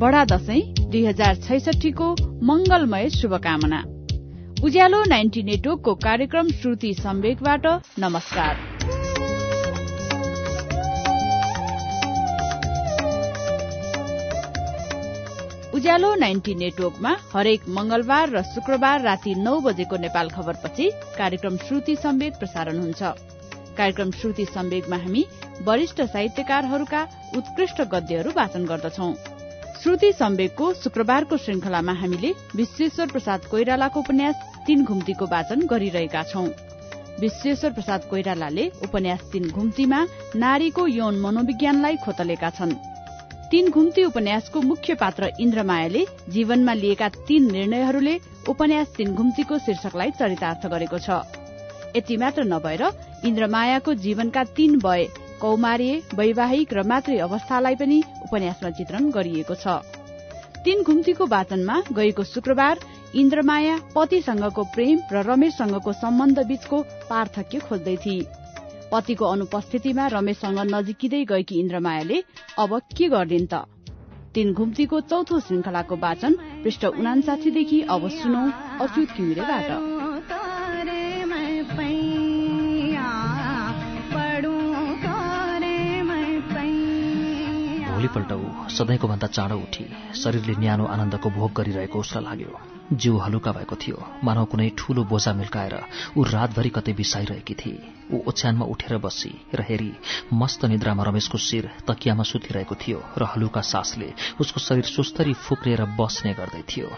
बडा दशैं दुई हजार छैसठीको मंगलमय शुभकामना। उज्यालो नाइन्टी नेटवर्कको कार्यक्रम श्रुति सम्वेकबाट नमस्कार। उज्यालो नाइन्टी नेटवर्कमा हरेक मंगलबार र शुक्रबार राति नौ बजेको नेपाल खबरपछि कार्यक्रम श्रुति सम्वेक प्रसारण हुन्छ। कार्यक्रम श्रुति सम्वेकमा हामी वरिष्ठ साहित्यकारहरूका उत्कृष्ट गद्यहरू वाचन गर्दछौं। श्रुति सम्वेकको शुक्रबारको श्रृंखलामा हामीले विश्वेश्वर प्रसाद कोइरालाको उपन्यास तीन घुम्तीको वाचन गरिरहेका छौं। विश्वेश्वर प्रसाद कोइरालाले उपन्यास तीन घुम्तीमा नारीको यौन मनोविज्ञानलाई खोतलेका छन्। तीन घुम्ती उपन्यासको मुख्य पात्र इन्द्रमायाले जीवनमा लिएका तीन निर्णयहरूले उपन्यास तीन घुम्तीको शीर्षकलाई चरितार्थ गरेको छ। यति मात्र नभएर इन्द्रमायाको जीवनका तीन वय कौमार्य वैवाहिक र मातृ अवस्थालाई पनि उपन्यासमा चित्रण गरिएको छ। तीन घुम्तीको वाचनमा गएको शुक्रबार इन्द्रमाया पतिसँगको प्रेम र रमेशसँगको सम्बन्ध बीचको पार्थक्य खोज्दै थिए पतिको अनुपस्थितिमा रमेशसँग नजिकिँदै गएकी इन्द्रमायाले अब के गर्दिन् त? तीन घुम्तीको चौथो श्रृंखलाको वाचन पृष्ठ उनासाठीदेखि अब सुनौ अच्युत घिमिरेबाट भोलिपल्ट ऊ सधैँको भन्दा चाँडो उठी। शरीरले न्यानो आनन्दको भोग गरिरहेको उसलाई लाग्यो। जिउ हलुका भएको थियो। मानव कुनै ठूलो बोझा मिल्काएर ऊ रातभरि कतै बिसाइरहेकी थिए ऊ ओछ्यानमा उठेर बसी र हेरी मस्त निद्रामा रमेशको शिर तकियामा सुतिरहेको थियो र हलुका सासले उसको शरीर सुस्तरी फुक्रिएर बस्ने गर्दै थियो।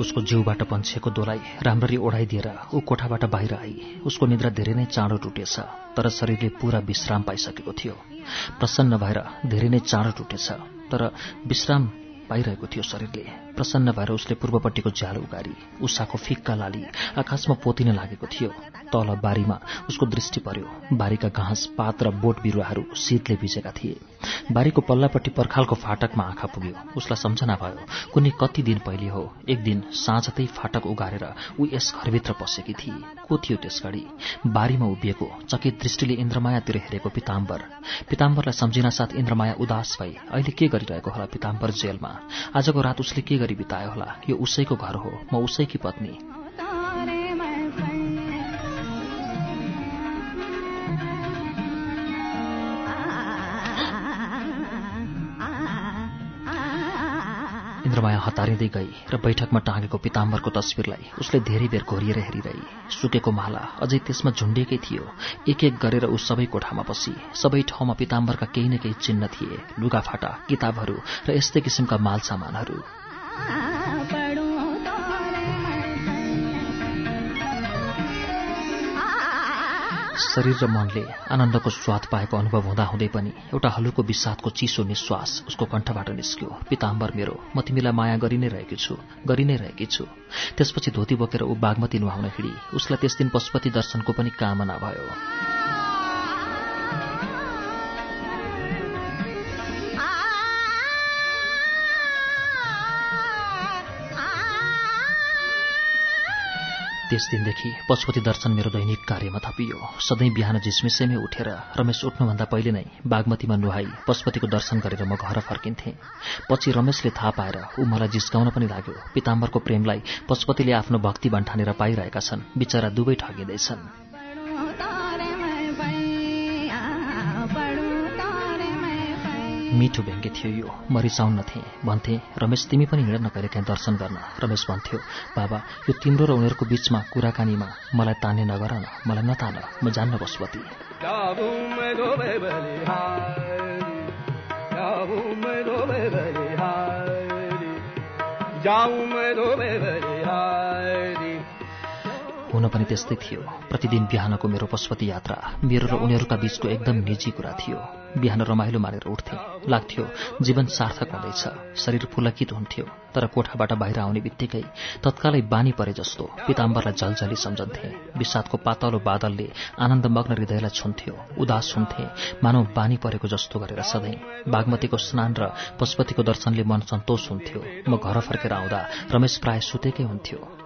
उसको जिउबाट पन्छेको दोलाई राम्ररी ओढाइदिएर ऊ कोठाबाट बाहिर आई। उसको निद्रा धेरै नै चाँडो टुटेछ तर शरीरले पूरा विश्राम पाइसकेको थियो। प्रसन्न भएर धेरै नै चाँडो टुटेछ तर विश्राम पाइरहेको थियो शरीरले। प्रसन्न भएर उसले पूर्वपट्टिको झ्याल उगारी उषाको फिक्का लाली आकाशमा पोतिन लागेको थियो। तल बारीमा उसको दृष्टि पर्यो। बारीका घाँस पात र बोट बिरुवाहरू शीतले भिजेका थिए। बारीको पल्लापट्टि पर्खालको फाटकमा आँखा पुग्यो। उसलाई सम्झना भयो कुनै कति दिन पहिले हो एक दिन साँझतै फाटक उगारेर ऊ यस घरभित्र पसेकी थिए। को थियो त्यस घडी बारीमा उभिएको चकित दृष्टिले इन्द्रमायातिर हेरेको पिताम्बर। पिताम्बरलाई सम्झिन साथ इन्द्रमाया उदास भई अहिले के गरिरहेको होला पिताम्बर जेलमा? आजको रात उसले के गरी बितायो होला? यो उसैको घर हो म उसैकी पत्नी। इन्द्रमाया हतारिँदै गई र बैठकमा टाँगेको पिताम्बरको तस्विरलाई उसले धेरै बेर घोरिएर हेरिरही। सुकेको माला अझै त्यसमा झुन्डिएकै थियो। एक एक गरेर ऊ सबै कोठामा बसी। सबै ठाउँमा पिताम्बरका केही न केही चिन्ह थिए। लुगाफाटा किताबहरू र यस्तै किसिमका माल शरीर र मनले आनन्दको स्वाद पाएको अनुभव हुँदाहुँदै पनि एउटा हलुको विषादको चिसो निश्वास उसको कण्ठबाट निस्क्यो। पिताम्बर मेरो म तिमीलाई माया गरि नै रहेकी छु गरि नै रहेकी छु। त्यसपछि धोती बोकेर ऊ बागमती नुहाउन हिँडी उसलाई त्यस दिन पशुपति दर्शनको पनि कामना भयो। त्यस दिनदेखि पशुपति दर्शन मेरो दैनिक कार्यमा थपियो। सधैँ बिहान झिसमिसैमै उठेर रमेश उठ्नुभन्दा पहिले नै बागमतीमा नुहाई पशुपतिको दर्शन गरेर म घर फर्किन्थेँ। पछि रमेशले थाहा पाएर ऊ मलाई जिस्काउन पनि लाग्यो। पिताम्बरको प्रेमलाई पशुपतिले आफ्नो भक्ति भन्ठानेर पाइरहेका छन्। बिचरा दुवै ठगिँदैछन्। मिठो व्यङ्ग्य थियो यो। म रिसाउन्नथेँ भन्थे रमेश तिमी पनि हिँड न काहीँ दर्शन गर्न। रमेश भन्थ्यो बाबा यो तिम्रो र उनीहरूको बीचमा कुराकानीमा मलाई तान्ने नगर न मलाई नतान म जान्न पशुपति हुन पनि त्यस्तै थियो। प्रतिदिन बिहानको मेरो पशुपति यात्रा मेरो र उनीहरूका बीचको एकदम निजी कुरा थियो। बिहान रमाइलो मारेर उठ्थे। लाग्थ्यो जीवन सार्थक हुँदैछ। शरीर पुलकित हुन्थ्यो तर कोठाबाट बाहिर आउने बित्तिकै तत्कालै बानी परे जस्तो पिताम्बरलाई झलझली सम्झन्थे। विषादको पातलो बादलले आनन्दमग्न हृदयलाई छुन्थ्यो उदास हुन्थे मानव बानी परेको जस्तो गरेर सधैँ। बागमतीको स्नान र पशुपतिको दर्शनले मन सन्तोष हुन्थ्यो। म घर फर्केर आउँदा रमेश प्राय सुतेकै हुन्थ्यो।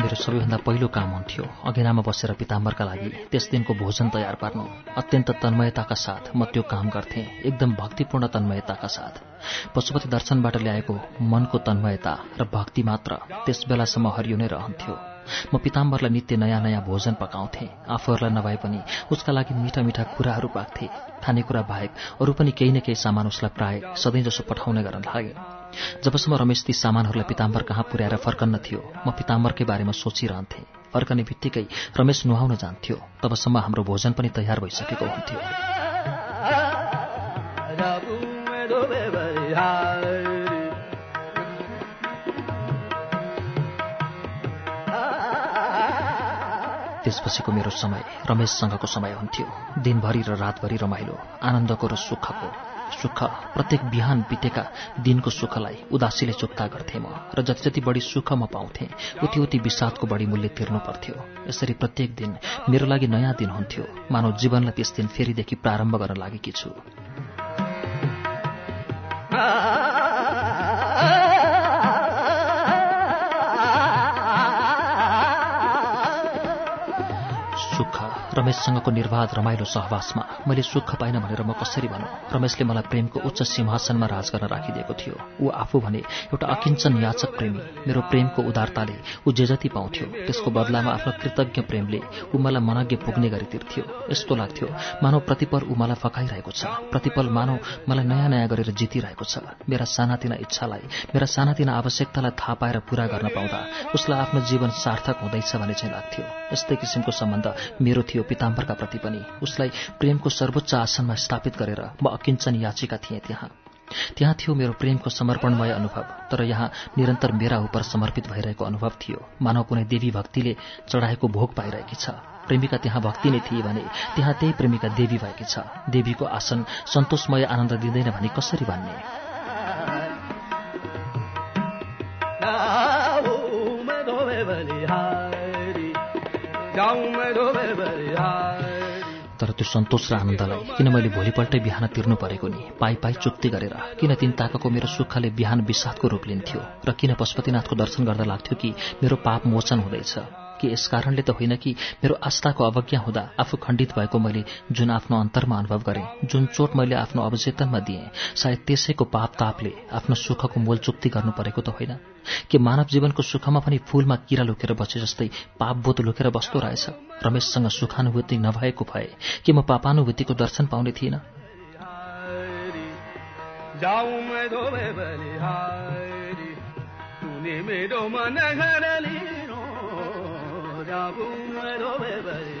मेरो सबैभन्दा पहिलो काम हुन्थ्यो। अघिनामा बसेर पिताम्बरका लागि त्यस दिनको भोजन तयार पार्नु। अत्यन्त तन्मयताका साथ म त्यो काम गर्थेँ। एकदम भक्तिपूर्ण तन्मयताका साथ। पशुपति दर्शनबाट ल्याएको मनको तन्मयता र भक्ति मात्र त्यस बेलासम्म हरियो नै रहन्थ्यो। म पिताम्बरलाई नित्य नयाँ नयाँ भोजन पकाउँथेँ। आफूहरूलाई नभए पनि उसका लागि मिठा मिठा कुराहरू पाक्थे। खानेकुरा बाहेक अरू पनि केही न केही सामान उसलाई प्राय सधैँ जसो पठाउने गर्न लागे। जबसम्म रमेश ती सामानहरूलाई पिताम्बर कहाँ पुर्याएर फर्कन्न थियो म पिताम्बरकै बारेमा सोचिरहन्थेँ। फर्कने बित्तिकै रमेश नुहाउन जान्थ्यो। तबसम्म हाम्रो भोजन पनि तयार भइसकेको हुन्थ्यो। त्यसपछिको मेरो समय रमेशसँगको समय हुन्थ्यो। दिनभरि र रातभरि रमाइलो आनन्दको र सुखको। सुख प्रत्येक बिहान बितेका दिनको सुखलाई उदासीले चुक्ता गर्थेँ म र जति जति बढी सुख म पाउँथेँ उति उति विषादको बढी मूल्य तिर्नु पर्थ्यो। यसरी प्रत्येक दिन मेरो लागि नयाँ दिन हुन्थ्यो। मानव जीवनलाई त्यस दिन फेरिदेखि प्रारम्भ गर्न लागेकी छु। रमेशसँगको निर्वाध रमाइलो सहवासमा मैले सुख पाइन भनेर म कसरी भनौँ? रमेशले मलाई प्रेमको उच्च सिंहासनमा राज गर्न राखिदिएको थियो। ऊ आफू भने एउटा अकिञ्चन याचक प्रेमी। मेरो प्रेमको उदारताले ऊ जे जति पाउँथ्यो त्यसको बदलामा आफ्नो कृतज्ञ प्रेमले ऊ मलाई मनज्ञ पुग्ने गरी तिर्थ्यो यस्तो लाग्थ्यो मानव प्रतिपल ऊ मलाई फकाइरहेको छ। प्रतिपल मानव मलाई नयाँ नयाँ गरेर जितिरहेको छ। मेरा सानातिना इच्छालाई मेरा सानातिना आवश्यकतालाई थाहा पाएर पूरा गर्न पाउँदा उसलाई आफ्नो जीवन सार्थक हुँदैछ भने चाहिँ लाग्थ्यो। यस्तै किसिमको सम्बन्ध मेरो थियो पिताम्बरका प्रति पनि उसलाई प्रेमको सर्वोच्च आसनमा स्थापित गरेर म अकिञ्चन याचिका थिएँ त्यहाँ। त्यहाँ थियो मेरो प्रेमको समर्पणमय अनुभव तर यहाँ निरन्तर मेरा उप समर्पित भइरहेको अनुभव थियो। मानव कुनै देवी भक्तिले चढाएको भोग पाइरहेकी छ। प्रेमिका त्यहाँ भक्ति नै थिए भने त्यहाँ त्यही प्रेमिका देवी भएकी छ। देवीको आसन सन्तोषमय आनन्द दिँदैन भने कसरी भन्ने? सन्तोष र आनन्दलाई। किन मैले भोलिपल्टै बिहान तिर्नु परेको नि? पाइ पाइ चुक्ति गरेर। किन तिन ताकाको मेरो सुखले बिहान विषादको रूप लिन्थ्यो? र किन पशुपतिनाथको दर्शन गर्दा लाग्थ्यो कि मेरो पाप मोचन हुँदैछ? कि यस कारणले त होइन कि मेरो आस्थाको अवज्ञा हुँदा आफू खण्डित भएको मैले जुन आफ्नो अन्तरमा अनुभव गरेँ जुन चोट मैले आफ्नो अवचेतनमा दिएँ सायद त्यसैको पाप तापले आफ्नो सुखको मोल चुक्ति गर्नु परेको त होइन। कि मानव जीवनको सुखमा पनि फूलमा किरा लुकेर बसे जस्तै पाप बोध लुकेर बस्दो रहेछ? रमेशसँग सुखानुभूति नभएको भए कि म पापानुभूतिको दर्शन पाउने थिइनँ? पाप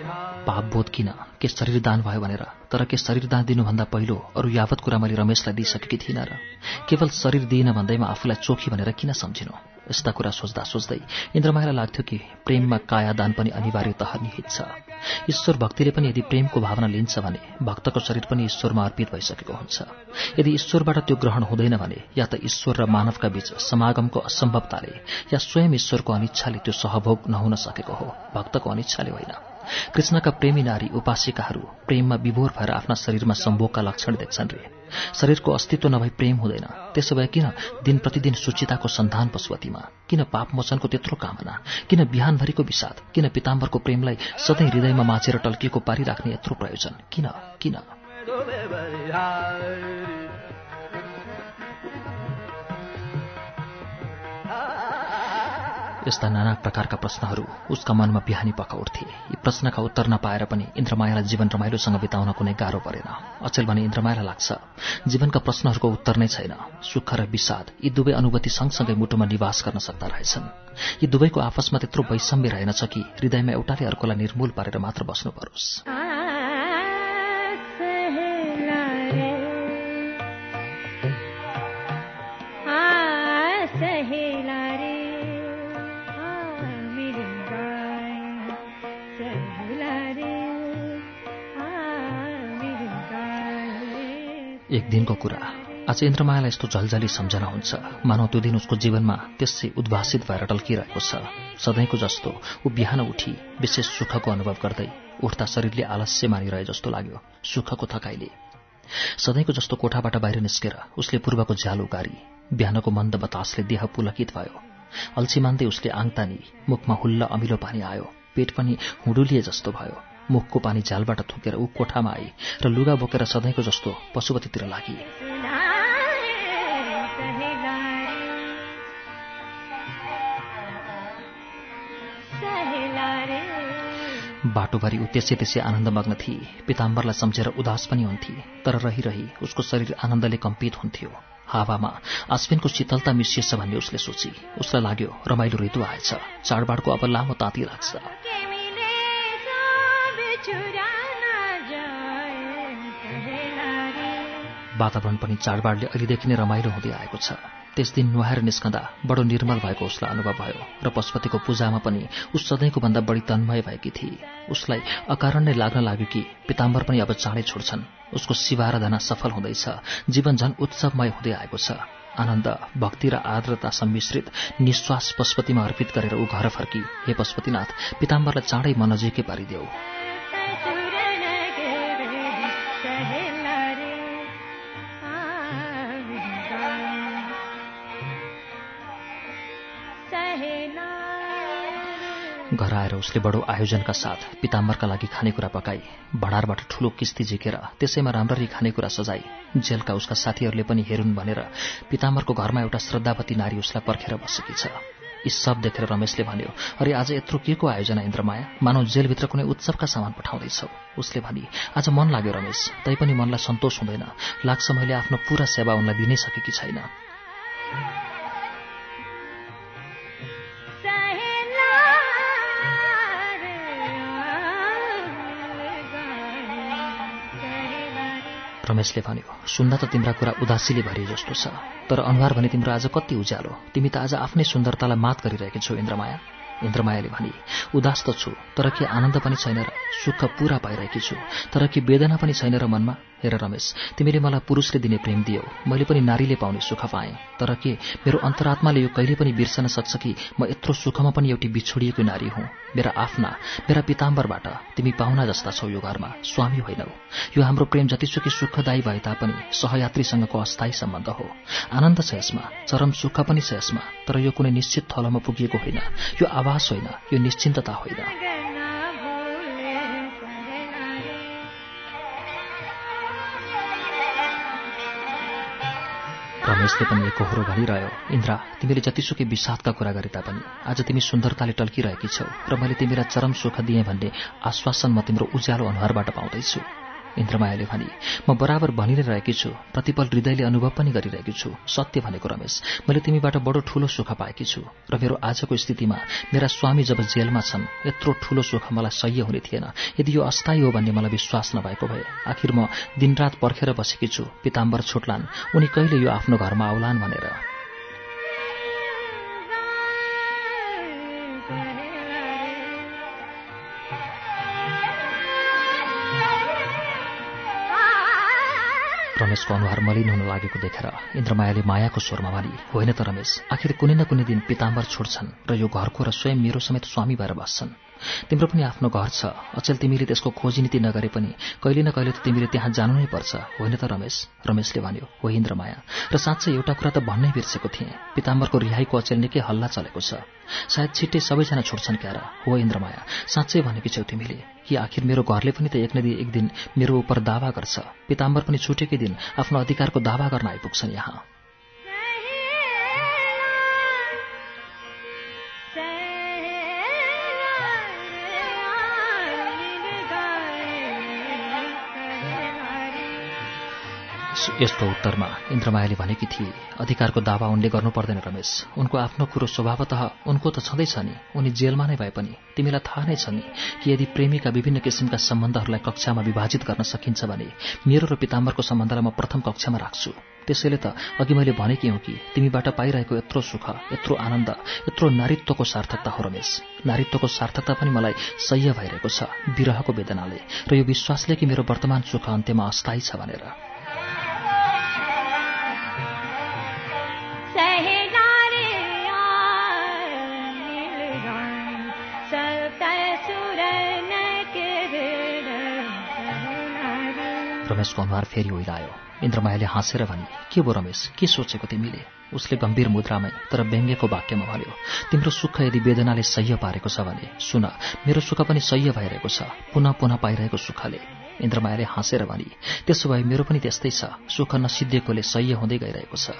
बोध किन? के शरीर दान भयो भनेर। तर के शरीर दान दिनुभन्दा पहिलो अरू यावत कुरा मैले रमेशलाई दिइसकेकी थिइनँ र केवल शरीर दिइन भन्दैमा आफूलाई चोखी भनेर किन सम्झिनु? यस्ता कुरा सोच्दा सोच्दै इन्द्रमायालाई लाग्थ्यो कि प्रेममा कायादान पनि अनिवार्यतः निहित छ। ईश्वर भक्तिले पनि यदि प्रेमको भावना लिन्छ भने भक्तको शरीर पनि ईश्वरमा अर्पित भइसकेको हुन्छ। यदि ईश्वरबाट त्यो ग्रहण हुँदैन भने या त ईश्वर र मानवका बीच समागमको असम्भवताले या स्वयं ईश्वरको अनिच्छाले त्यो सहभोग नहुन सकेको हो। भक्तको अनिच्छाले होइन। कृष्णका प्रेमी नारी उपासिकाहरू प्रेममा विभोर भएर आफ्ना शरीरमा सम्भोगका लक्षण देख्छन् रे। शरीरको अस्तित्व नभई प्रेम हुँदैन। त्यसो भए किन दिन प्रतिदिन सुचिताको सन्धान पशुपतिमा? किन पापमोचनको त्यत्रो कामना? किन बिहानभरिको विषाद? किन पिताम्बरको प्रेमलाई सधैँ हृदयमा माचेर टल्किएको पारिराख्ने यत्रो प्रयोजन? किन? किन? यस्ता नाना प्रकारका प्रश्नहरू उसका मनमा बिहानी पक्का उठ्थे। यी प्रश्नका उत्तर नपाएर पनि इन्द्रमायालाई जीवन रमाइलोसँग बिताउन कुनै गाह्रो परेन। अचेल भने इन्द्रमायालाई लाग्छ। जीवनका प्रश्नहरूको उत्तर नै छैन। सुख र विषाद यी दुवै अनुभूति सँगसँगै मुटुमा निवास गर्न सक्दा रहेछन्। यी दुवैको आपसमा त्यत्रो वैषम्य रहेनछ कि हृदयमा एउटाले अर्कोलाई निर्मूल पारेर मात्र बस्नु परोस्। कुरा। आज इन्द्रमायालाई यस्तो झलझली सम्झना हुन्छ। मानव त्यो दिन उसको जीवनमा त्यसै उद्भासित भएर टल्किरहेको छ। सधैँको जस्तो ऊ बिहान उठी विशेष सुखको अनुभव गर्दै उठ्दा शरीरले आलस्य मानिरहे जस्तो लाग्यो सुखको थकाइले। सधैँको जस्तो कोठाबाट बाहिर निस्केर उसले पूर्वको झ्यालो गारी बिहानको मन्द बतासले देह पुलकित भयो। अल्छी मान्दै उसले आङ तानी मुखमा हुल्ला अमिलो पानी आयो पेट पनि हुडुलिए जस्तो भयो। मुखको पानी झ्यालबाट थुकेर ऊ कोठामा आई र लुगा बोकेर सधैँको जस्तो पशुपतितिर लागि। बाटोभरि ऊ त्यसै त्यसै आनन्दमग्न थिए। पिताम्बरलाई सम्झेर उदास पनि हुन्थे तर रहिरही उसको शरीर आनन्दले कम्पित हुन्थ्यो। हावामा आश्विनको शीतलता मिसिएछ भन्ने उसले सोची। उसलाई लाग्यो रमाइलो ऋतु आएछ। चाडबाडको अब लामो ताती लाग्छ। वातावरण पनि चाडबाडले अहिलेदेखि नै रमाइलो हुँदै आएको छ। त्यस दिन नुहाएर निस्कँदा बडो निर्मल भएको उसलाई अनुभव भयो र पशुपतिको पूजामा पनि उस सधैँको भन्दा बढी तन्मय भएकी थिए। उसलाई अकारण नै लाग्न लाग्यो कि पिताम्बर पनि अब चाँडै छोड्छन्। उसको शिवाराधना सफल हुँदैछ। जीवन झन उत्सवमय हुँदै आएको छ। आनन्द भक्ति र आर्द्रता सम्मिश्रित निश्वास पशुपतिमा अर्पित गरेर ऊ घर फर्की हे पशुपतिनाथ पिताम्बरलाई चाँडै मन नजिकै पारिदेऊ। घर आएर उसले बडो आयोजनका साथ पिताम्बरका लागि खानेकुरा पकाई भडारबाट ठूलो किस्ती झिकेर त्यसैमा राम्ररी खानेकुरा सजाई जेलका उसका साथीहरूले पनि हेरुन् भनेर पिताम्बरको घरमा एउटा श्रद्धावती नारी उसलाई पर्खेर बसेकी छ। यी सब देखेर रमेशले भन्यो अरे आज यत्रो के को आयोजना इन्द्रमाया? मानव जेलभित्र कुनै उत्सवका सामान पठाउँदैछौ। उसले भनी आज मन लाग्यो रमेश तैपनि मनलाई सन्तोष हुँदैन। लाग्छ मैले आफ्नो पूरा सेवा उनलाई दिनै सकेकी छैन। रमेशले भन्यो सुन्दा त तिम्रा कुरा उदासीले भरिए जस्तो छ तर अनुहार भने तिम्रो आज कति उज्यालो। तिमी त आज आफ्नै सुन्दरतालाई मात गरिरहेकी छौ इन्द्रमाया। इन्द्रमायाले भने उदास त छु तर के आनन्द पनि छैन र सुख पूरा पाइरहेकी छु तर के वेदना पनि छैन र मनमा। हेर रमेश तिमीले मलाई पुरुषले दिने प्रेम दियौ। मैले पनि नारीले पाउने सुख पाएँ। तर के मेरो अन्तरात्माले यो कहिले पनि बिर्सन सक्छ कि? म यत्रो सुखमा पनि एउटी बिछोडिएको नारी हुँ। मेरा आफ्ना मेरा पिताम्बरबाट तिमी पाहुना जस्ता छौ यो घरमा। स्वामी होइनौ। यो हाम्रो प्रेम जतिसुकै सुखदायी भए तापनि सहयात्रीसँगको अस्थायी सम्बन्ध हो। आनन्द छ यसमा चरम सुख पनि छ यसमा। तर यो कुनै निश्चित थलोमा पुगिएको होइन। यो आवास होइन यो निश्चिन्तता होइन। रमेशले पनि एकहोरो भनिरह्यो इन्द्रा तिमीले जतिसुकै विषादका कुरा गरे तापनि आज तिमी सुन्दरताले टल्किरहेकी छौ र मैले तिमीलाई चरम सुख दिएँ भन्ने आश्वासन म तिम्रो उज्यालो अनुहारबाट पाउँदैछु। इन्द्रमायाले भने म बराबर भनि रहेकी छु प्रतिपल हृदयले अनुभव पनि गरिरहेकी छु सत्य भनेको रमेश मैले तिमीबाट बडो ठूलो सुख पाएकी छु र मेरो आजको स्थितिमा मेरा स्वामी जब जेलमा छन् यत्रो ठूलो सुख मलाई सह्य हुने थिएन यदि यो अस्थायी हो भन्ने मलाई विश्वास नभएको भए आखिर म दिनरात पर्खेर बसेकी छु पिताम्बर छुट्लान् उनी कहिले यो आफ्नो घरमा आउलान् भनेर। रमेशको अनुहार मलिन हुन लागेको देखेर इन्द्रमायाले मायाको स्वरमा भनी होइन त रमेश आखिर कुनै न कुनै दिन पिताम्बर छोड्छन् र यो घरको र स्वयं मेरो समेत स्वामी भएर बस्छन्। तिम्रो पनि आफ्नो घर छ। अचेल तिमीले त्यसको खोजी नीति नगरे पनि कहिले न कहिले त तिमीले त्यहाँ जानु नै पर्छ। होइन त रमेश? रमेशले भन्यो हो इन्द्रमाया र साँच्चै एउटा कुरा त भन्नै बिर्सेको थिएँ। पिताम्बरको रिहाईको अचेल निकै हल्ला चलेको छ? सायद छिट्टै सबैजना छोड्छन् क्यार। हो इन्द्रमाया साँच्चै भनेकी छौ तिमीले कि आखिर मेरो घरले पनि त एक न एक दिन मेरो उप दावा गर्छ। पिताम्बर पनि छुटेकै दिन आफ्नो अधिकारको दावा गर्न आइपुग्छन् यहाँ। यस्तो उत्तरमा। इन्द्रमायाले भनेकी थिए अधिकारको दावा उनले गर्नु पर्दैन रमेश। उनको आफ्नो कुरो स्वभावतः उनको त छँदैछ नि। उनी जेलमा नै भए पनि तिमीलाई थाहा नै छ नि कि यदि प्रेमीका विभिन्न किसिमका सम्बन्धहरूलाई कक्षामा विभाजित गर्न सकिन्छ भने मेरो र पिताम्बरको सम्बन्धलाई म प्रथम कक्षामा राख्छु। त्यसैले त अघि मैले भनेकी हुँ कि तिमीबाट पाइरहेको यत्रो सुख यत्रो आनन्द यत्रो नारीत्वको सार्थकता हो रमेश। नारीत्वको सार्थकता पनि मलाई सह्य भइरहेको छ विरहको वेदनाले। र यो विश्वासले कि मेरो वर्तमान सुख अन्त्यमा अस्थायी छ भनेर। रमेशको अनुहार फेरि ओइलायो इन्द्रमायाले हाँसेर भने के भो रमेश? के सोचेको तिमीले? उसले गम्भीर मुद्रामै तर व्यङ्ग्यको वाक्यमा भन्यो तिम्रो सुख यदि वेदनाले सह्य पारेको छ भने सुन मेरो सुख पनि सह्य भइरहेको छ पुनः पुनः पाइरहेको सुखले इन्द्रमायाले हाँसेर भनी त्यसो भए मेरो पनि त्यस्तै छ सुख नसिद्धिएकोले सह्य हुँदै गइरहेको छ।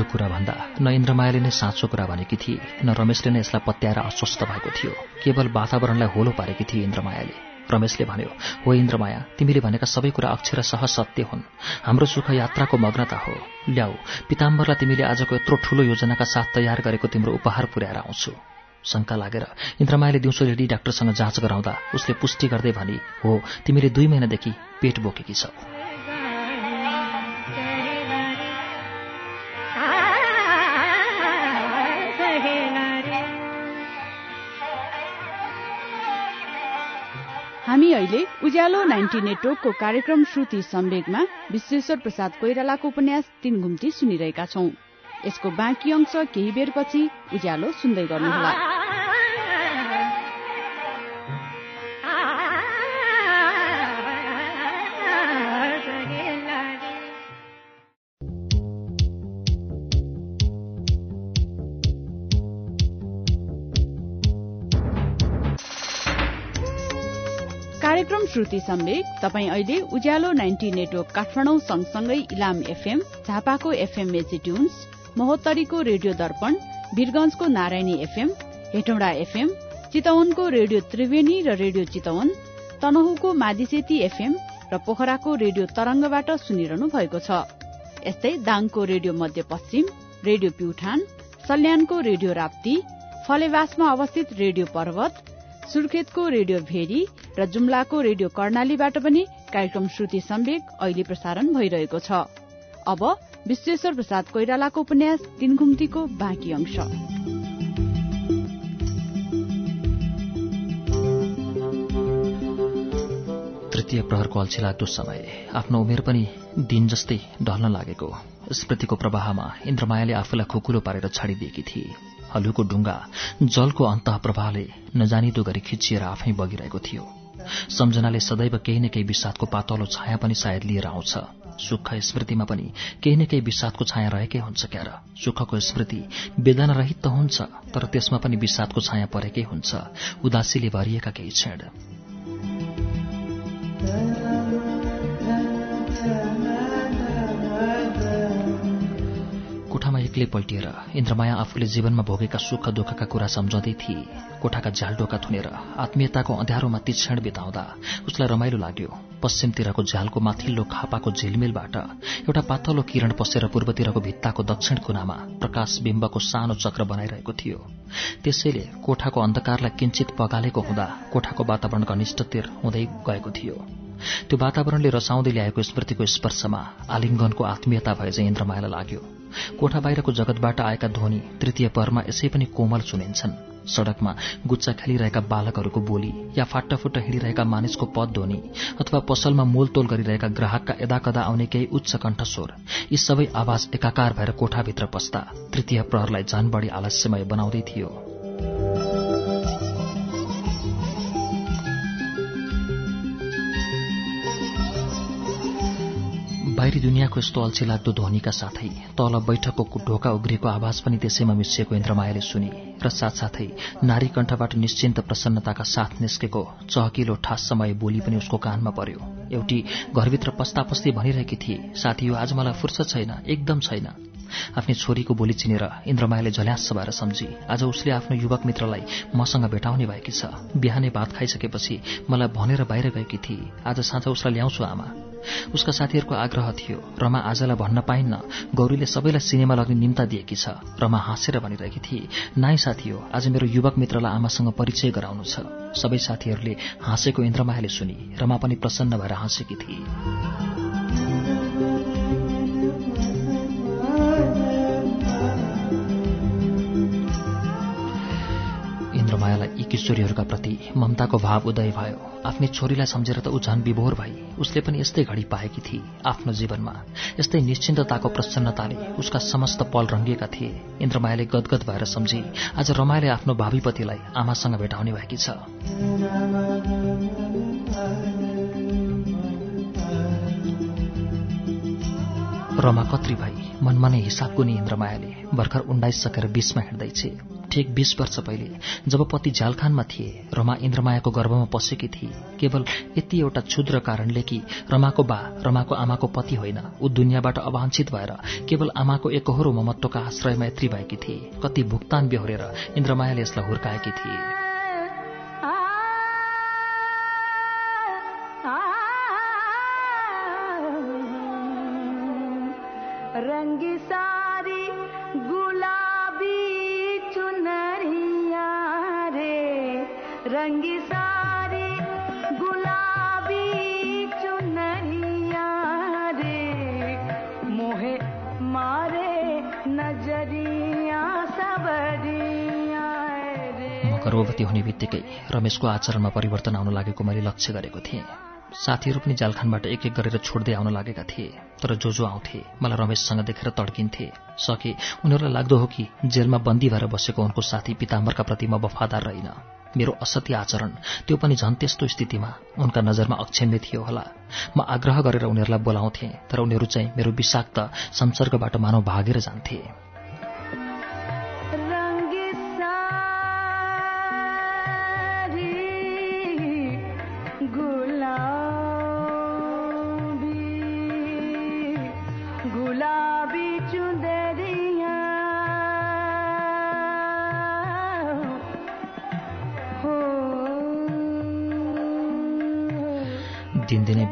यो कुरा भन्दा न इन्द्रमायाले नै साँचो कुरा भनेकी थिए न रमेशले नै यसलाई पत्याएर अस्वस्थ भएको थियो। केवल वातावरणलाई होलो पारेकी थिए इन्द्रमायाले रमेशले भन्यो हो इन्द्रमाया तिमीले भनेका सबै कुरा अक्षर सह सत्य हुन्। हाम्रो सुख यात्राको मग्नता हो। ल्याऊ पिताम्बरलाई तिमीले आजको यत्रो ठूलो योजनाका साथ तयार गरेको तिम्रो उपहार पुर्याएर आउँछु शङ्का लागेर इन्द्रमायाले दिउँसो लेडी डाक्टरसँग जाँच गराउँदा उसले पुष्टि गर्दै भनी हो तिमीले दुई महिनादेखि पेट बोकेकी छौ। हामी अहिले उज्यालो नाइन्टी नेटवर्कको कार्यक्रम श्रुति सम्वेगमा विश्वेश्वर प्रसाद कोइरालाको उपन्यास तीन घुम्ती सुनिरहेका छौं। यसको बाँकी अंश केही बेरपछि उज्यालो सुन्दै गर्नुहोला। श्रुति सम्वेक तपाई अहिले उज्यालो नाइन्टी नेटवर्क काठमाडौँ सँगसँगै इलाम एफएम झापाको एफएम मेची ट्युन्स महोत्तरीको रेडियो दर्पण वीरगंजको नारायणी एफएम हेटौँडा एफएम चितवनको रेडियो त्रिवेणी र रेडियो चितवन तनहुको मादिसेती एफएम र पोखराको रेडियो तरंगबाट सुनिरहनु भएको छ। यस्तै दाङको रेडियो मध्यपश्चिम रेडियो प्युठान सल्यानको रेडियो राप्ती फलेवासमा अवस्थित रेडियो पर्वत सुर्खेतको रेडियो भेरी र जुम्लाको रेडियो कर्णालीबाट पनि कार्यक्रम श्रुति सम्वेक अहिले प्रसारण भइरहेको छ। अब विश्वेश्वर प्रसाद कोइरालाको उपन्यास तीन घुम्तीको बाँकी अंश। तृतीय प्रहरको अल्छी लाग्दो समय आफ्नो उमेर पनि दिन जस्तै ढल्न लागेको। स्मृतिको प्रवाहमा इन्द्रमायाले आफूलाई खुकुलो पारेर छाडिदिएकी थिए। हलुको डुङ्गा जलको अन्तः प्रवाहले नजानिदो गरी खिचिएर आफै बगिरहेको थियो। सम्झनाले सदैव केही न केही विषादको पातलो छाया पनि सायद लिएर आउँछ। सुख स्मृतिमा पनि केही न केही विषादको छाया रहेकै हुन्छ क्यार सुखको स्मृति वेदना रहित त हुन्छ तर त्यसमा पनि विषादको छाया परेकै हुन्छ। उदासीले भरिएका केही क्षण। एक्लै पल्टिएर इन्द्रमाया आफूले जीवनमा भोगेका सुख दुःखका कुरा सम्झँदै थिए। कोठाका झ्यालडोका थुनेर आत्मीयताको अँध्यारोमा ती क्षण बिताउँदा उसलाई रमाइलो लाग्यो। पश्चिमतिरको झ्यालको माथिल्लो खापाको झिलमिलबाट एउटा पातलो किरण पसेर पूर्वतिरको भित्ताको दक्षिण कुनामा प्रकाश बिम्बको सानो चक्र बनाइरहेको थियो। त्यसैले कोठाको अन्धकारलाई किञ्चित पगालेको हुँदा कोठाको वातावरण घनिष्ठतिर हुँदै गएको थियो। त्यो वातावरणले रसाउँदै ल्याएको स्मृतिको स्पर्शमा आलिङ्गनको आत्मीयता भए चाहिँ इन्द्रमायालाई लाग्यो। कोठा बाहिरको जगतबाट आएका ध्वनि तृतीय पहरमा यसै पनि कोमल सुनिन्छन्। सड़कमा गुच्चा खेलिरहेका बालकहरूको बोली या फाटाफुट्ट हिँडिरहेका मानिसको पद ध्वनि अथवा पसलमा मोलतोल गरिरहेका ग्राहकका यदाकदा आउने केही उच्च कण्ठस्वर यी सबै आवाज एकाकार भएर कोठाभित्र पस्दा तृतीय प्रहरलाई झन बढी आलस्यमय बनाउँदै थियो। बाहिरी दुनियाँको यस्तो अल्छी लाग्दो ध्वनिका साथै तल बैठकको ढोका उग्रिएको आवाज पनि त्यसैमा मिसिएको इन्द्रमायाले सुने र साथसाथै नारी कण्ठबाट निश्चिन्त प्रसन्नताका साथ निस्केको चहकिलो ठास समय बोली पनि उसको कानमा पर्यो। एउटी घरभित्र पस्ता पस्ती भनिरहेकी थिए साथी यो आज मलाई फुर्सद छैन एकदम छैन। आफ्नी छोरीको बोली चिनेर इन्द्रमायाले झल्यास भएर सम्झी आज उसले आफ्नो युवक मित्रलाई मसँग भेटाउने भएकी छ। बिहानै भात खाइसकेपछि मलाई भनेर बाहिर गएकी थिए। आज साँझ उसलाई ल्याउँछु आमा। उसका साथीहरूको आग्रह थियो। रमा आजलाई भन्न पाइन्न। गौरीले सबैलाई सिनेमा लग्ने निम्ता दिएकी छ। रमा हाँसेर भनिरहेकी थिए नाइ साथी हो आज मेरो युवक मित्रलाई आमासँग परिचय गराउनु छ। सबै साथीहरूले हाँसेको इन्द्रमायाले सुनि। रमा पनि प्रसन्न भएर हाँसेकी थिए यी किशोरीहरूका प्रति ममताको भाव उदय भयो। आफ्नै छोरीलाई सम्झेर त ऊ झन् विभोर भई उसले पनि यस्तै घडी पाएकी थिए आफ्नो जीवनमा। यस्तै निश्चिन्तताको प्रसन्नताले उसका समस्त पल रङ्गिएका थिए। इन्द्रमायाले गदगद भएर सम्झे आज रमाइले आफ्नो भावी पतिलाई आमासँग भेटाउने भएकी छ। रमा कत्री भई मनमा नै हिसाब गुनी इन्द्रमायाले भर्खर उन्नाइस सकेर बिसमा हिँड्दैछ ठिक बीस वर्ष पहिले जब पति झ्यालखानमा थिए रमा इन्द्रमायाको गर्भमा पसेकी थिए केवल यति एउटा क्षुद्र कारणले कि रमाको बा रमाको आमाको पति होइन ऊ दुनियाँबाट अवाञ्छित भएर केवल आमाको एकहोरो ममत्वका आश्रयमा यत्री भएकी थिए कति भुक्तान बेहोरेर इन्द्रमायाले यसलाई हुर्काएकी थिए। म गर्भवती हुने बित्तिकै रमेशको आचरणमा परिवर्तन आउन लागेको मैले लक्ष्य गरेको थिएँ। साथीहरू पनि जालखानबाट एक एक गरेर छोड्दै आउन लागेका थिए तर जो जो आउँथे मलाई रमेशसँग देखेर तड्किन्थे। सके उनीहरूलाई लाग्दो हो कि जेलमा बन्दी भएर बसेको उनको साथी पिताम्बरका प्रति म वफादार रहेन। मेरो असत्य आचरण त्यो पनि झन् त्यस्तो स्थितिमा उनका नजरमा अक्षम्य थियो होला। म आग्रह गरेर उनीहरूलाई बोलाउँथेँ तर उनीहरू चाहिँ मेरो विषाक्त संसर्गबाट मानव भागेर जान्थे।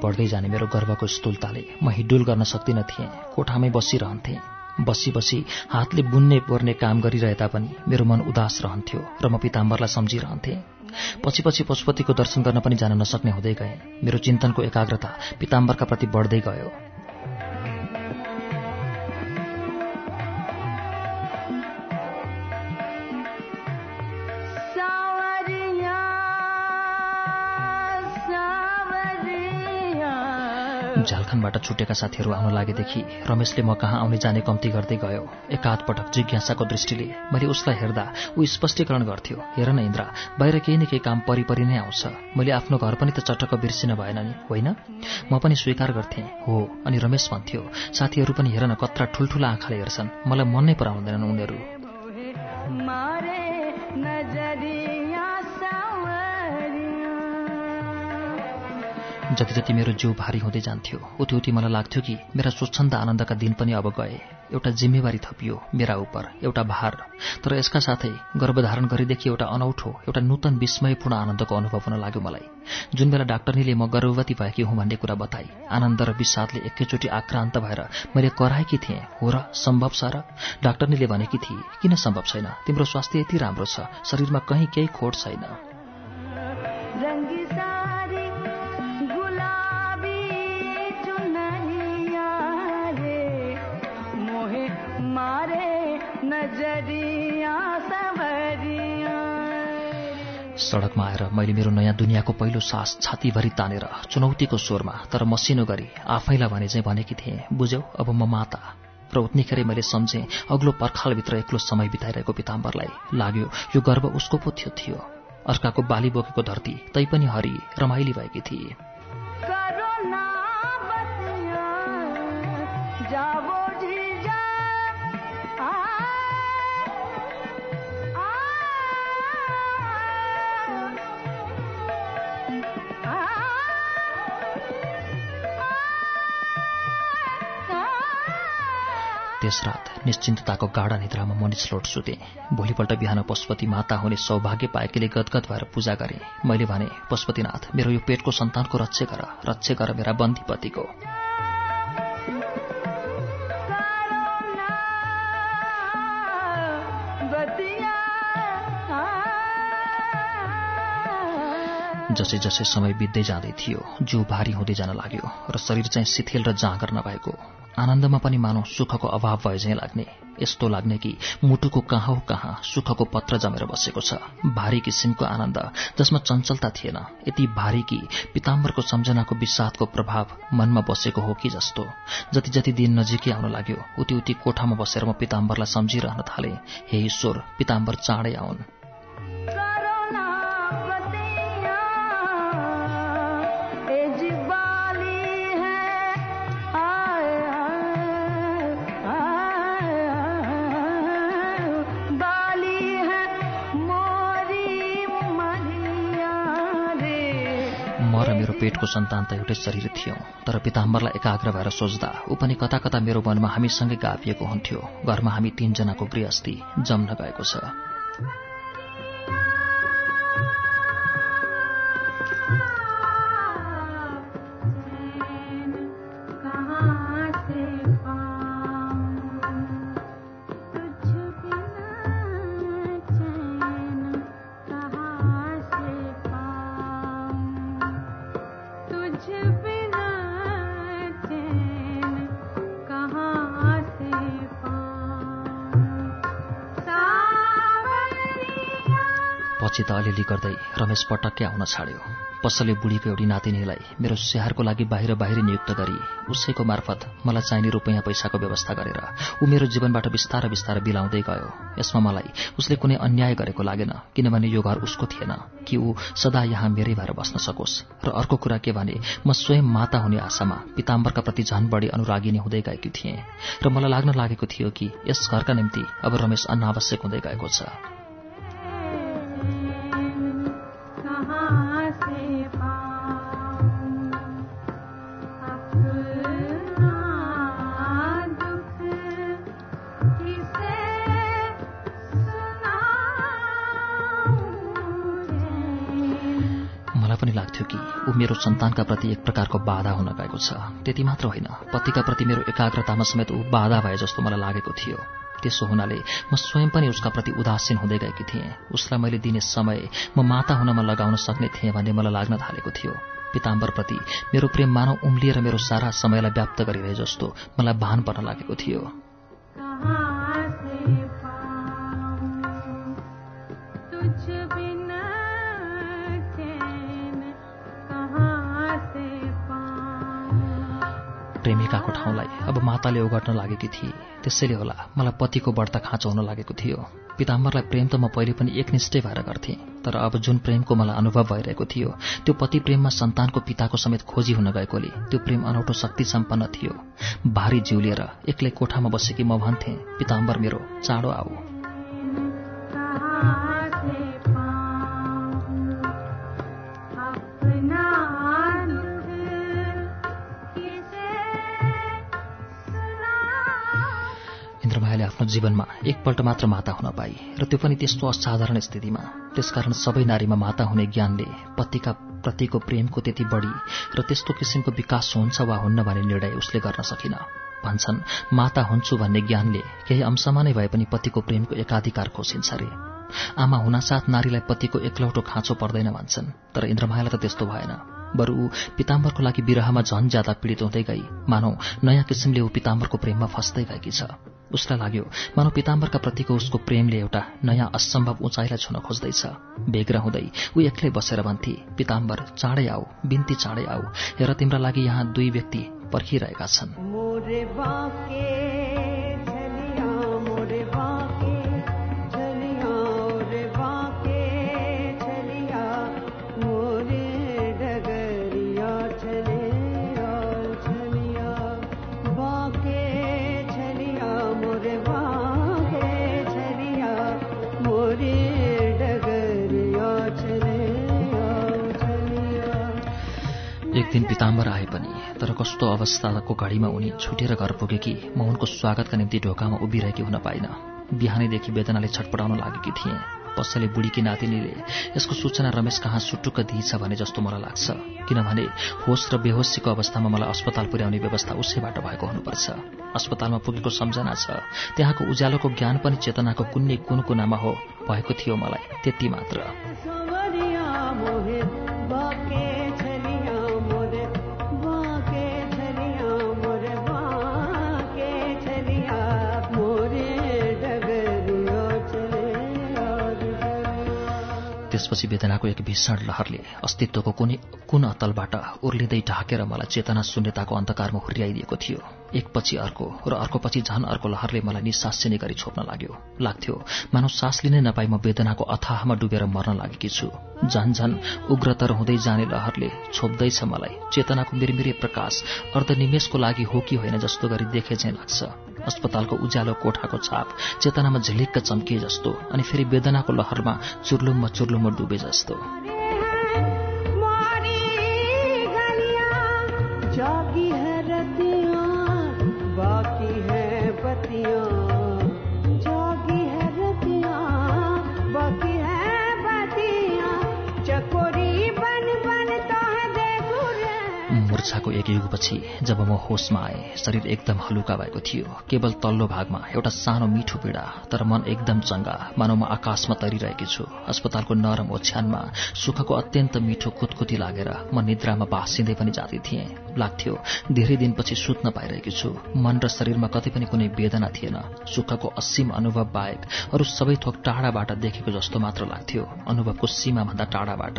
बढ्दै जाने मेरो गर्वको स्थूलताले म हिडुल गर्न सक्दिन थिएँ। कोठामै बसिरहन्थेँ। बसी बसी हातले बुन्ने पोर्ने काम गरिरहे तापनि मेरो मन उदास रहन्थ्यो र म पिताम्बरलाई सम्झिरहन्थेँ। पछि पछि पशुपतिको दर्शन गर्न पनि जान नसक्ने हुँदै गए। मेरो चिन्तनको एकाग्रता पिताम्बरका प्रति बढ्दै गयो। झालखानबाट छुटेका साथीहरू आउन लागेदेखि रमेशले म कहाँ आउने जाने कम्ती गर्दै गयो। एकाध पटक जिज्ञासाको दृष्टिले मैले उसलाई हेर्दा ऊ स्पष्टीकरण गर्थ्यो हेर न इन्द्र बाहिर केही न केही काम परिपरि नै आउँछ। मैले आफ्नो घर पनि त चटक्क बिर्सिन भएन नि होइन? म पनि स्वीकार गर्थेँ हो अनि रमेश भन्थ्यो साथीहरू पनि हेर न कत्रा ठुल्ठुला आँखाले हेर्छन् मलाई मन नै पराउँदैनन् उनीहरू। जति जति मेरो जिउ भारी हुँदै जान्थ्यो उति उति मलाई लाग्थ्यो कि मेरा स्वच्छन्द आनन्दका दिन पनि अब गए। एउटा जिम्मेवारी थपियो मेरा उप एउटा भार। तर यसका साथै गर्भधारण गरेदेखि एउटा अनौठो एउटा नूतन विस्मयपूर्ण आनन्दको अनुभव हुन लाग्यो मलाई। जुन बेला डाक्टरनीले म गर्भवती भएकी हुँ भन्ने कुरा बताए आनन्द र विषादले एकैचोटि आक्रान्त भएर मैले कराएकी थिएँ। हो र सम्भव छ र? डाक्टरनीले भनेकी थिए किन सम्भव छैन? तिम्रो स्वास्थ्य यति राम्रो छ शरीरमा कहीँ केही खोट छैन। सडकमा आएर मैले मेरो नयाँ दुनियाँको पहिलो सास छातीभरि तानेर चुनौतीको स्वरमा तर मसिनो गरी आफैलाई भने चाहिँ भनेकी थिएँ बुझ्यौ अब म माता। र उत्निखेरै मैले सम्झेँ अग्लो पर्खालभित्र एक्लो समय बिताइरहेको पिताम्बरलाई। लाग्यो यो गर्व उसको पो थियो थियो। अर्काको बाली बोकेको धरती तैपनि हरि रमाइली भएकी थिए। त्यस रात निश्चिन्तताको गाढा निद्रामा म निचलोट सुते। भोलिपल्ट बिहान पशुपति माता हुने सौभाग्य पाएकीले गदगद भएर पूजा गरे। मैले भने पशुपतिनाथ मेरो यो पेटको सन्तानको रक्षे गर। रक्षे गर मेरा बन्दी जसै जसै समय बित्दै जाँदै थियो जिउ भारी हुँदै जान लाग्यो र शरीर चाहिँ शिथिल र जाँगर नभएको। आनन्दमा पनि मानौ सुखको अभाव भए झैँ लाग्ने। यस्तो लाग्ने कि मुटुको कहाँ हो कहाँ सुखको पत्र जमेर बसेको छ। भारी किसिमको आनन्द जसमा चञ्चलता थिएन। यति भारी कि पिताम्बरको सम्झनाको विषादको प्रभाव मनमा बसेको हो कि जस्तो। जति जति दिन नजिकै आउन लाग्यो उति उति कोठामा बसेर म पिताम्बरलाई सम्झिरहन थाले। हे ईश्वर पिताम्बर चाँडै आउन्। पेटको सन्तान त एउटै शरीर थियौं तर पिताम्बरलाई एकाग्र भएर सोच्दा ऊ पनि कता कता मेरो मनमा हामीसँगै गाभिएको हुन्थ्यो। घरमा हामी तीनजनाको गृहस्थी जम्न गएको छ। पछि त अलिअलि गर्दै रमेश पटक्कै आउन छाड्यो। पसलले बुढीको एउटी नातिनीलाई मेरो स्याहारको लागि बाहिर बाहिर नियुक्त गरी उसैको मार्फत मलाई चाहिने रुपैयाँ पैसाको व्यवस्था गरेर ऊ मेरो जीवनबाट बिस्तारै बिस्तारै बिलाउँदै गयो। यसमा मलाई उसले कुनै अन्याय गरेको लागेन किनभने यो घर उसको थिएन कि ऊ सदा यहाँ मेरै भएर बस्न सकोस्। र अर्को कुरा के भने म स्वयं माता हुने आशामा पिताम्बरका प्रति झन बढी अनुरागिनी हुँदै गएकी थिएँ। र मलाई लाग्न लागेको थियो कि यस घरका निम्ति अब रमेश अनावश्यक हुँदै गएको छ। मेरो सन्तानका प्रति एक प्रकारको बाधा हुन गएको छ। त्यति मात्र होइन पतिका प्रति मेरो एकाग्रतामा समेत ऊ बाधा भए जस्तो मलाई लागेको थियो। त्यसो हुनाले म स्वयं पनि उसका प्रति उदासीन हुँदै गएकी थिएँ। उसलाई मैले दिने समय म माता हुनमा लगाउन सक्ने थिएँ भन्ने मलाई लाग्न थालेको थियो। पिताम्बरप्रति मेरो प्रेम मानव उम्लिएर मेरो सारा समयलाई व्याप्त गरिरहे जस्तो मलाई भान पर्न लागेको थियो। माताले ओगट्न लागेकी थिए। त्यसैले होला मलाई पतिको बढ्ता खाँचो हुन लागेको थियो। पिताम्बरलाई प्रेम त म पहिले पनि एकनिष्ठै भएर गर्थेँ तर अब जुन प्रेमको मलाई अनुभव भइरहेको थियो त्यो पति प्रेममा सन्तानको पिताको समेत खोजी हुन गएकोले त्यो प्रेम अनौठो शक्ति सम्पन्न थियो। भारी जिउ लिएर एक्लै कोठामा बसेकी म भन्थेँ पिताम्बर मेरो चाँडो आऊ। इन्द्रमायाले आफ्नो जीवनमा एकपल्ट मात्र माता हुन पाई र त्यो पनि त्यस्तो असाधारण स्थितिमा। त्यसकारण सबै नारीमा माता हुने ज्ञानले पतिका प्रतिको प्रेमको त्यति बढी र त्यस्तो किसिमको विकास हुन्छ वा हुन्न भन्ने निर्णय उसले गर्न सकिन। भन्छन् माता हुन्छु भन्ने ज्ञानले केही अंशमा नै भए पनि पतिको प्रेमको एकाधिकार खोसिन्छ रे। आमा हुनासाथ नारीलाई पतिको एकलौटो खाँचो पर्दैन भन्छन् तर इन्द्रमायालाई त त्यस्तो भएन। बरु ऊ पिताम्बरको लागि विरहमा झन ज्यादा पीडित हुँदै गई। मानौ नयाँ किसिमले ऊ पिताम्बरको प्रेममा फस्दै गएकी छ। उसलाई लाग्यो मानव पिताम्बरका प्रतिको उसको प्रेमले एउटा नयाँ असम्भव उचाइलाई छुन खोज्दैछ। बेग्र हुँदै ऊ एक्लै बसेर भन्थे पिताम्बर चाँडै आऊ बिन्ती चाँडै आऊ। हेर तिम्रा लागि यहाँ दुई व्यक्ति पर्खिरहेका छन्। एक दिन पिताम्बर आए पनि तर कस्तो अवस्थाको घडीमा उनी छुटेर घर पुगेकी म उनको स्वागतका निम्ति ढोकामा उभिरहेकी हुन पाइन। बिहानैदेखि वेदनाले छटपटाउन लागेकी थिएँ। पसले बुढीकी नातिनीले यसको सूचना रमेश कहाँ सुटुक्क दिइछ भने जस्तो मलाई लाग्छ। किनभने होस र बेहोसीको अवस्थामा मलाई अस्पताल पुर्याउने व्यवस्था उसैबाट भएको हुनुपर्छ। अस्पतालमा पुगेको सम्झना छ त्यहाँको उज्यालोको ज्ञान पनि चेतनाको कुनै कुन कुनामा हो भएको थियो मलाई त्यति मात्र। त्यसपछि वेदनाको एक भीषण लहरले अस्तित्वको कुनै कुन अतलबाट उर्लिँदै ढाकेर मलाई चेतना शून्यताको अन्धकारमा हुर्याइदिएको थियो। एकपछि अर्को र अर्कोपछि झन अर्को लहरले मलाई निसासिने गरी छोप्न लाग्यो। लाग्थ्यो मानव सास लिनै नपाई म वेदनाको अथाहमा डुबेर मर्न लागेकी छु। झन झन उग्रतर हुँदै जाने लहरले छोप्दैछ मलाई। चेतनाको मिरमिरे प्रकाश अर्धनिमेषको लागि हो कि होइन जस्तो गरी देखे चाहिँ लाग्छ। अस्पतालको उज्यालो कोठाको छाप चेतनामा झिलिक्क चम्किए जस्तो अनि फेरि वेदनाको लहरमा चुर्लुममा चुर्लुममा डुबे जस्तो। मूर्छाको एक युगपछि जब म होसमा आएँ शरीर एकदम हलुका भएको थियो। केवल तल्लो भागमा एउटा सानो मिठो पीडा तर मन एकदम चङ्गा मानव म आकाशमा तरिरहेकी छु। अस्पतालको नरम ओछ्यानमा सुखको अत्यन्त मिठो कुतकुती लागेर म निद्रामा भाँसिँदै पनि जाँदै थिएँ। लाग्थ्यो। धेरै दिनपछि सुत्न पाइरहेकी छु। मन र शरीरमा कतै पनि कुनै वेदना थिएन। सुखको असीम अनुभव बाहेक अरू सबै थोक टाढाबाट देखेको जस्तो मात्र लाग्थ्यो। अनुभवको सीमाभन्दा टाढाबाट।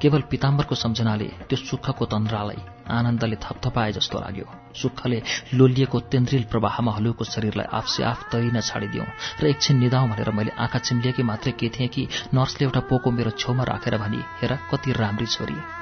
केवल पिताम्बरको सम्झनाले त्यो सुखको तन्द्रालाई आनन्दले थपथपाए जस्तो लाग्यो। सुखले लोलिएको तेन्द्रिल प्रवाहमा हलुको शरीरलाई आफसे आफ तरिन छाडिदिउँ र एकछिन निदाउँ भनेर मैले आँखा चिम्लिएकी मात्रै के थिएँ कि नर्सले एउटा पोको मेरो छेउमा राखेर भनी हेर कति राम्री छोरी।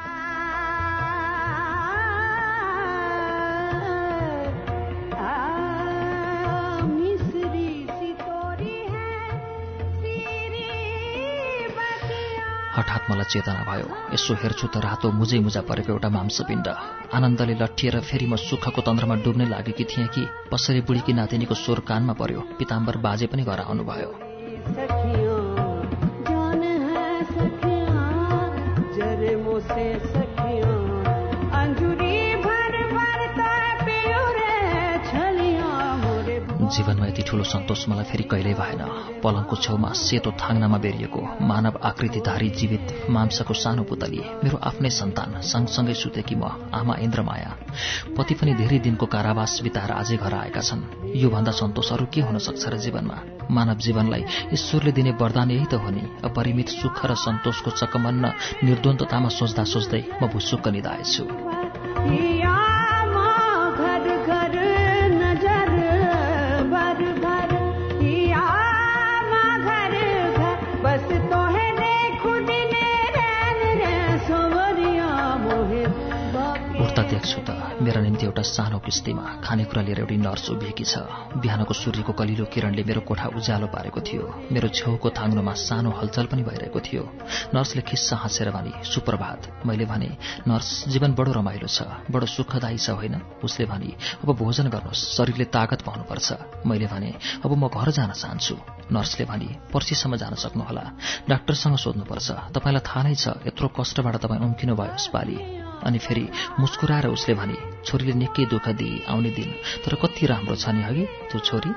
हठात मलाई चेतना भयो। यसो हेर्छु त रातो मुजै मुजा परेको एउटा मांसपिण्ड। आनन्दले लट्ठिएर फेरि म सुखको तन्त्रमा डुब्नै लागेकी थिएँ कि पसरी बुढीकी नातिनीको स्वर कानमा पर्यो। पिताम्बर बाजे पनि घर आउनुभयो। जीवनमा यति ठूलो सन्तोष मलाई फेरि कहिल्यै भएन। पलङको छेउमा सेतो थाङ्नामा बेरिएको मानव आकृतिधारी जीवित मांसको सानो पुतली मेरो आफ्नै सन्तान सँगसँगै सुतेकी म आमा इन्द्रमाया। पति पनि धेरै दिनको कारावास बिताएर आजै घर आएका छन्। योभन्दा सन्तोष अरू के हुन सक्छ र जीवनमा? मानव जीवनलाई ईश्वरले दिने वरदान यही त हो नि। अपरिमित सुख र सन्तोषको चकमन्न निर्द्वन्द्वतामा सोच्दा सोच्दै म भुसुक्क निधाएछु। मेरा निम्ति एउटा सानो किस्तीमा खानेकुरा लिएर एउटी नर्स उभिएकी छ। बिहानको सूर्यको कलिलो किरणले मेरो कोठा उज्यालो पारेको थियो। मेरो छेउको थाङ्नोमा सानो हलचल पनि भइरहेको थियो। नर्सले खिस्सा हाँसेर भने सुप्रभात। मैले भने नर्स जीवन बडो रमाइलो छ। बडो सुखदायी छ होइन? उसले भने अब भोजन गर्नुहोस्। शरीरले तागत पाउनुपर्छ। मैले भने अब म घर जान चाहन्छु। नर्सले भने पर्सिसम्म जान सक्नुहोला। डाक्टरसँग सोध्नुपर्छ। तपाईँलाई थाहा नै छ यत्रो कष्टबाट तपाईँ उम्किनु भयो यसपालि। अनि फेरि मुस्कुराएर उसले भने छोरीले निकै दुःख दिए आउने दिन। तर कति राम्रो छ नि हगि त्यो छोरी?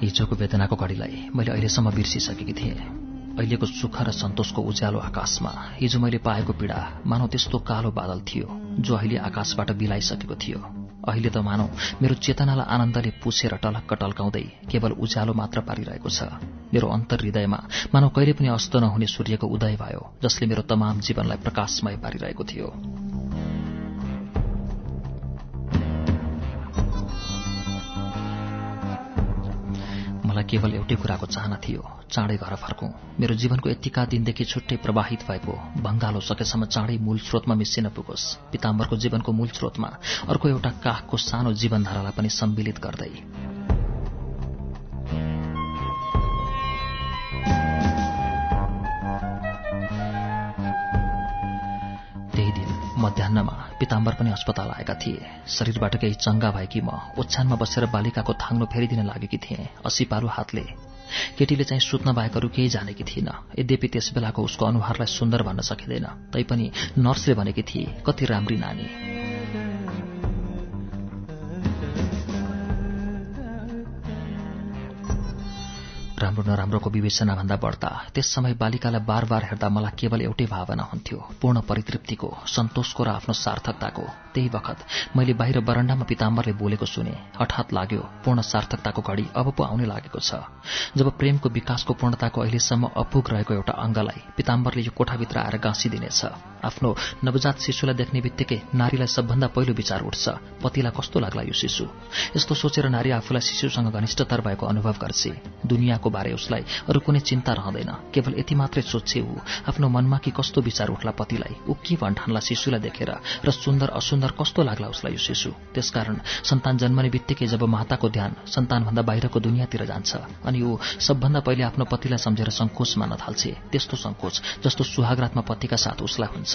हिजोको वेदनाको घडीलाई मैले अहिलेसम्म बिर्सिसकेकी थिएँ। अहिलेको सुख र सन्तोषको उज्यालो आकाशमा हिजो मैले पाएको पीडा मानव त्यस्तो कालो बादल थियो। जो अहिले आकाशबाट बिलाइसकेको थियो। अहिले त मानव मेरो चेतनालाई आनन्दले पुछेर टलक्क टल्काउँदै केवल उज्यालो मात्र पारिरहेको छ। मेरो अन्तर हृदयमा मानव कहिले पनि अस्त नहुने सूर्यको उदय भयो जसले मेरो तमाम जीवनलाई प्रकाशमय पारिरहेको थियो। मलाई केवल एउटै कुराको चाहना थियो चाँडै घर फर्कौं। मेरो जीवनको यतिका दिनदेखि छुट्टै प्रवाहित भएको भङ्गालो सकेसम्म चाँडै मूल स्रोतमा मिसिन पुगोस्। पिताम्बरको जीवनको मूल स्रोतमा अर्को एउटा काखको सानो जीवनधारालाई पनि सम्मिलित गर्दै मध्याहमा पिताम्बर पनि अस्पताल आएका थिए। शरीरबाट केही चङ्गा भएकी म ओछ्यानमा बसेर बालिकाको थाङ्नो फेरिदिन लागेकी थिएँ असीपालु हातले। केटीले चाहिँ सुत्न बाहेक अरू केही जानेकी थिइन यद्यपि त्यस बेलाको उसको अनुहारलाई सुन्दर भन्न सकिँदैन तैपनि नर्सले भनेकी थिए कति राम्री नानी। राम्रो नराम्रोको विवेचना भन्दा बढ्ता। त्यस समय बालिकालाई बार बार हेर्दा मलाई केवल एउटै भावना हुन्थ्यो पूर्ण परितृप्तिको सन्तोषको र आफ्नो सार्थकताको। त्यही बखत मैले बाहिर बरण्डामा पिताम्बरले बोलेको सुने हठात लाग्यो पूर्ण सार्थकताको घडी अब पो आउनै लागेको छ। जब प्रेमको विकासको पूर्णताको अहिलेसम्म अपुग रहेको एउटा अङ्गलाई पिताम्बरले यो कोठाभित्र आएर गाँसिदिनेछ। आफ्नो नवजात शिशुलाई देख्ने बित्तिकै नारीलाई सबभन्दा पहिलो विचार उठ्छ पतिलाई कस्तो लाग्ला यो शिशु? यस्तो सोचेर नारी आफूलाई शिशुसँग घनिष्ठतर भएको अनुभव गर्छे। दुनियाँको बारे उसलाई अरू कुनै चिन्ता रहँदैन केवल यति मात्रै सोध्छे ऊ आफ्नो मनमा कि कस्तो विचार उठ्ला पतिलाई ऊ के भन्ठान्ला शिशुलाई देखेर र सुन्दर असुन्दर कस्तो लाग्ला उसलाई यो शिशु त्यसकारण सन्तान जन्मने बित्तिकै जब माताको ध्यान सन्तानभन्दा बाहिरको दुनियाँतिर जान्छ अनि ऊ सबभन्दा पहिले आफ्नो पतिलाई सम्झेर सङ्कोच मान्न थाल्छे त्यस्तो सङ्कोच जस्तो सुहागरातमा पतिका साथ उसलाई हुन्छ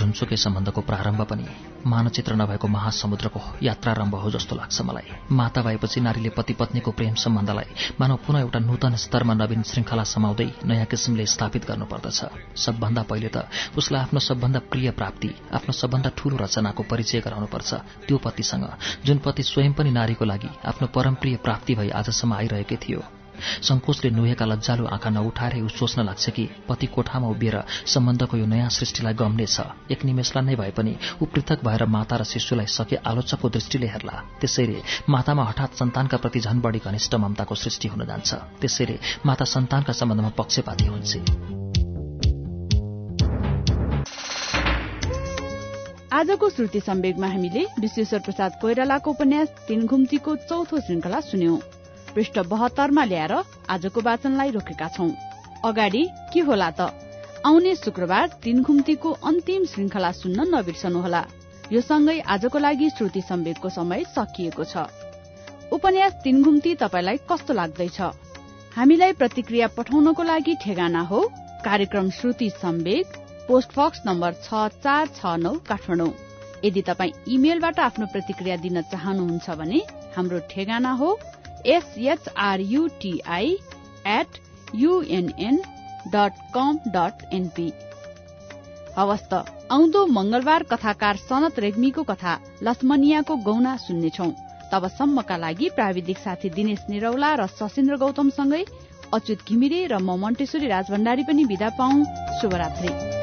जुनसुकै सम्बन्धको प्रारम्भ पनि मानचित्र नभएको महासमुद्रको यात्रारम्भ हो जस्तो लाग्छ मलाई। माता भएपछि नारीले पति पत्नीको प्रेम सम्बन्धलाई मानव पुनः एउटा नूतन स्तरमा नवीन श्रृङ्खला समाउँदै नयाँ किसिमले स्थापित गर्नुपर्दछ। सबभन्दा पहिले त उसलाई आफ्नो सबभन्दा प्रिय प्राप्ति आफ्नो सबभन्दा ठूलो रचनाको परिचय गराउनुपर्छ। त्यो पतिसँग जुन पति स्वयं पनि नारीको लागि आफ्नो परमप्रिय प्राप्ति भई आजसम्म आइरहेकै थियो। सङ्कोचले नुहेका लज्जालु आँखा नउठाएरै ऊ सोच्न लाग्छ कि पति कोठामा उभिएर सम्बन्धको यो नयाँ सृष्टिलाई गम्नेछ। एक निमेषलाई नै भए पनि ऊ पृथक भएर माता र शिशुलाई सके आलोचकको दृष्टिले हेर्ला। त्यसैले मातामा हठात सन्तानका प्रति झन बढी घनिष्ठ ममताको सृष्टि हुन जान्छ। त्यसैले माता सन्तानका सम्बन्धमा पक्षपाती हुन्छ। आजको श्रुति सम्वेगमा हामीले विश्वेश्वर प्रसाद कोइरालाको उपन्यास तीन घुम्तीको चौथो श्रृंखला सुन्यौं। पृष्ठ बहत्तरमा ल्याएर आजको वाचनलाई रोकेका छौं। अगाडि के होला त? आउने शुक्रबार तीन घुम्तीको अन्तिम श्रृंखला सुन्न नबिर्सनुहोला। यो सँगै आजको लागि श्रुति सम्वेकको समय सकिएको छ। उपन्यास तीन घुम्ती तपाईँलाई कस्तो लाग्दैछ? हामीलाई प्रतिक्रिया पठाउनको लागि ठेगाना हो कार्यक्रम श्रुति सम्वेक पोस्टबक्स नम्बर छ चार छ नौ काठमाडौँ। यदि तपाईँ इमेलबाट आफ्नो प्रतिक्रिया दिन चाहनुहुन्छ भने हाम्रो ठेगाना हो एसएचआरयुटीआई एट आउँदो मंगलबार कथाकार सनत रेग्मीको कथा लक्ष्मनियाको गौना सुन्नेछौ। तबसम्मका लागि प्राविधिक साथी दिनेश निरौला र सशिन्द्र गौतमसँगै अच्युत घिमिरे र म मन्टेश्वरी राजभण्डारी पनि विदा पाऊ। शुभरात्री।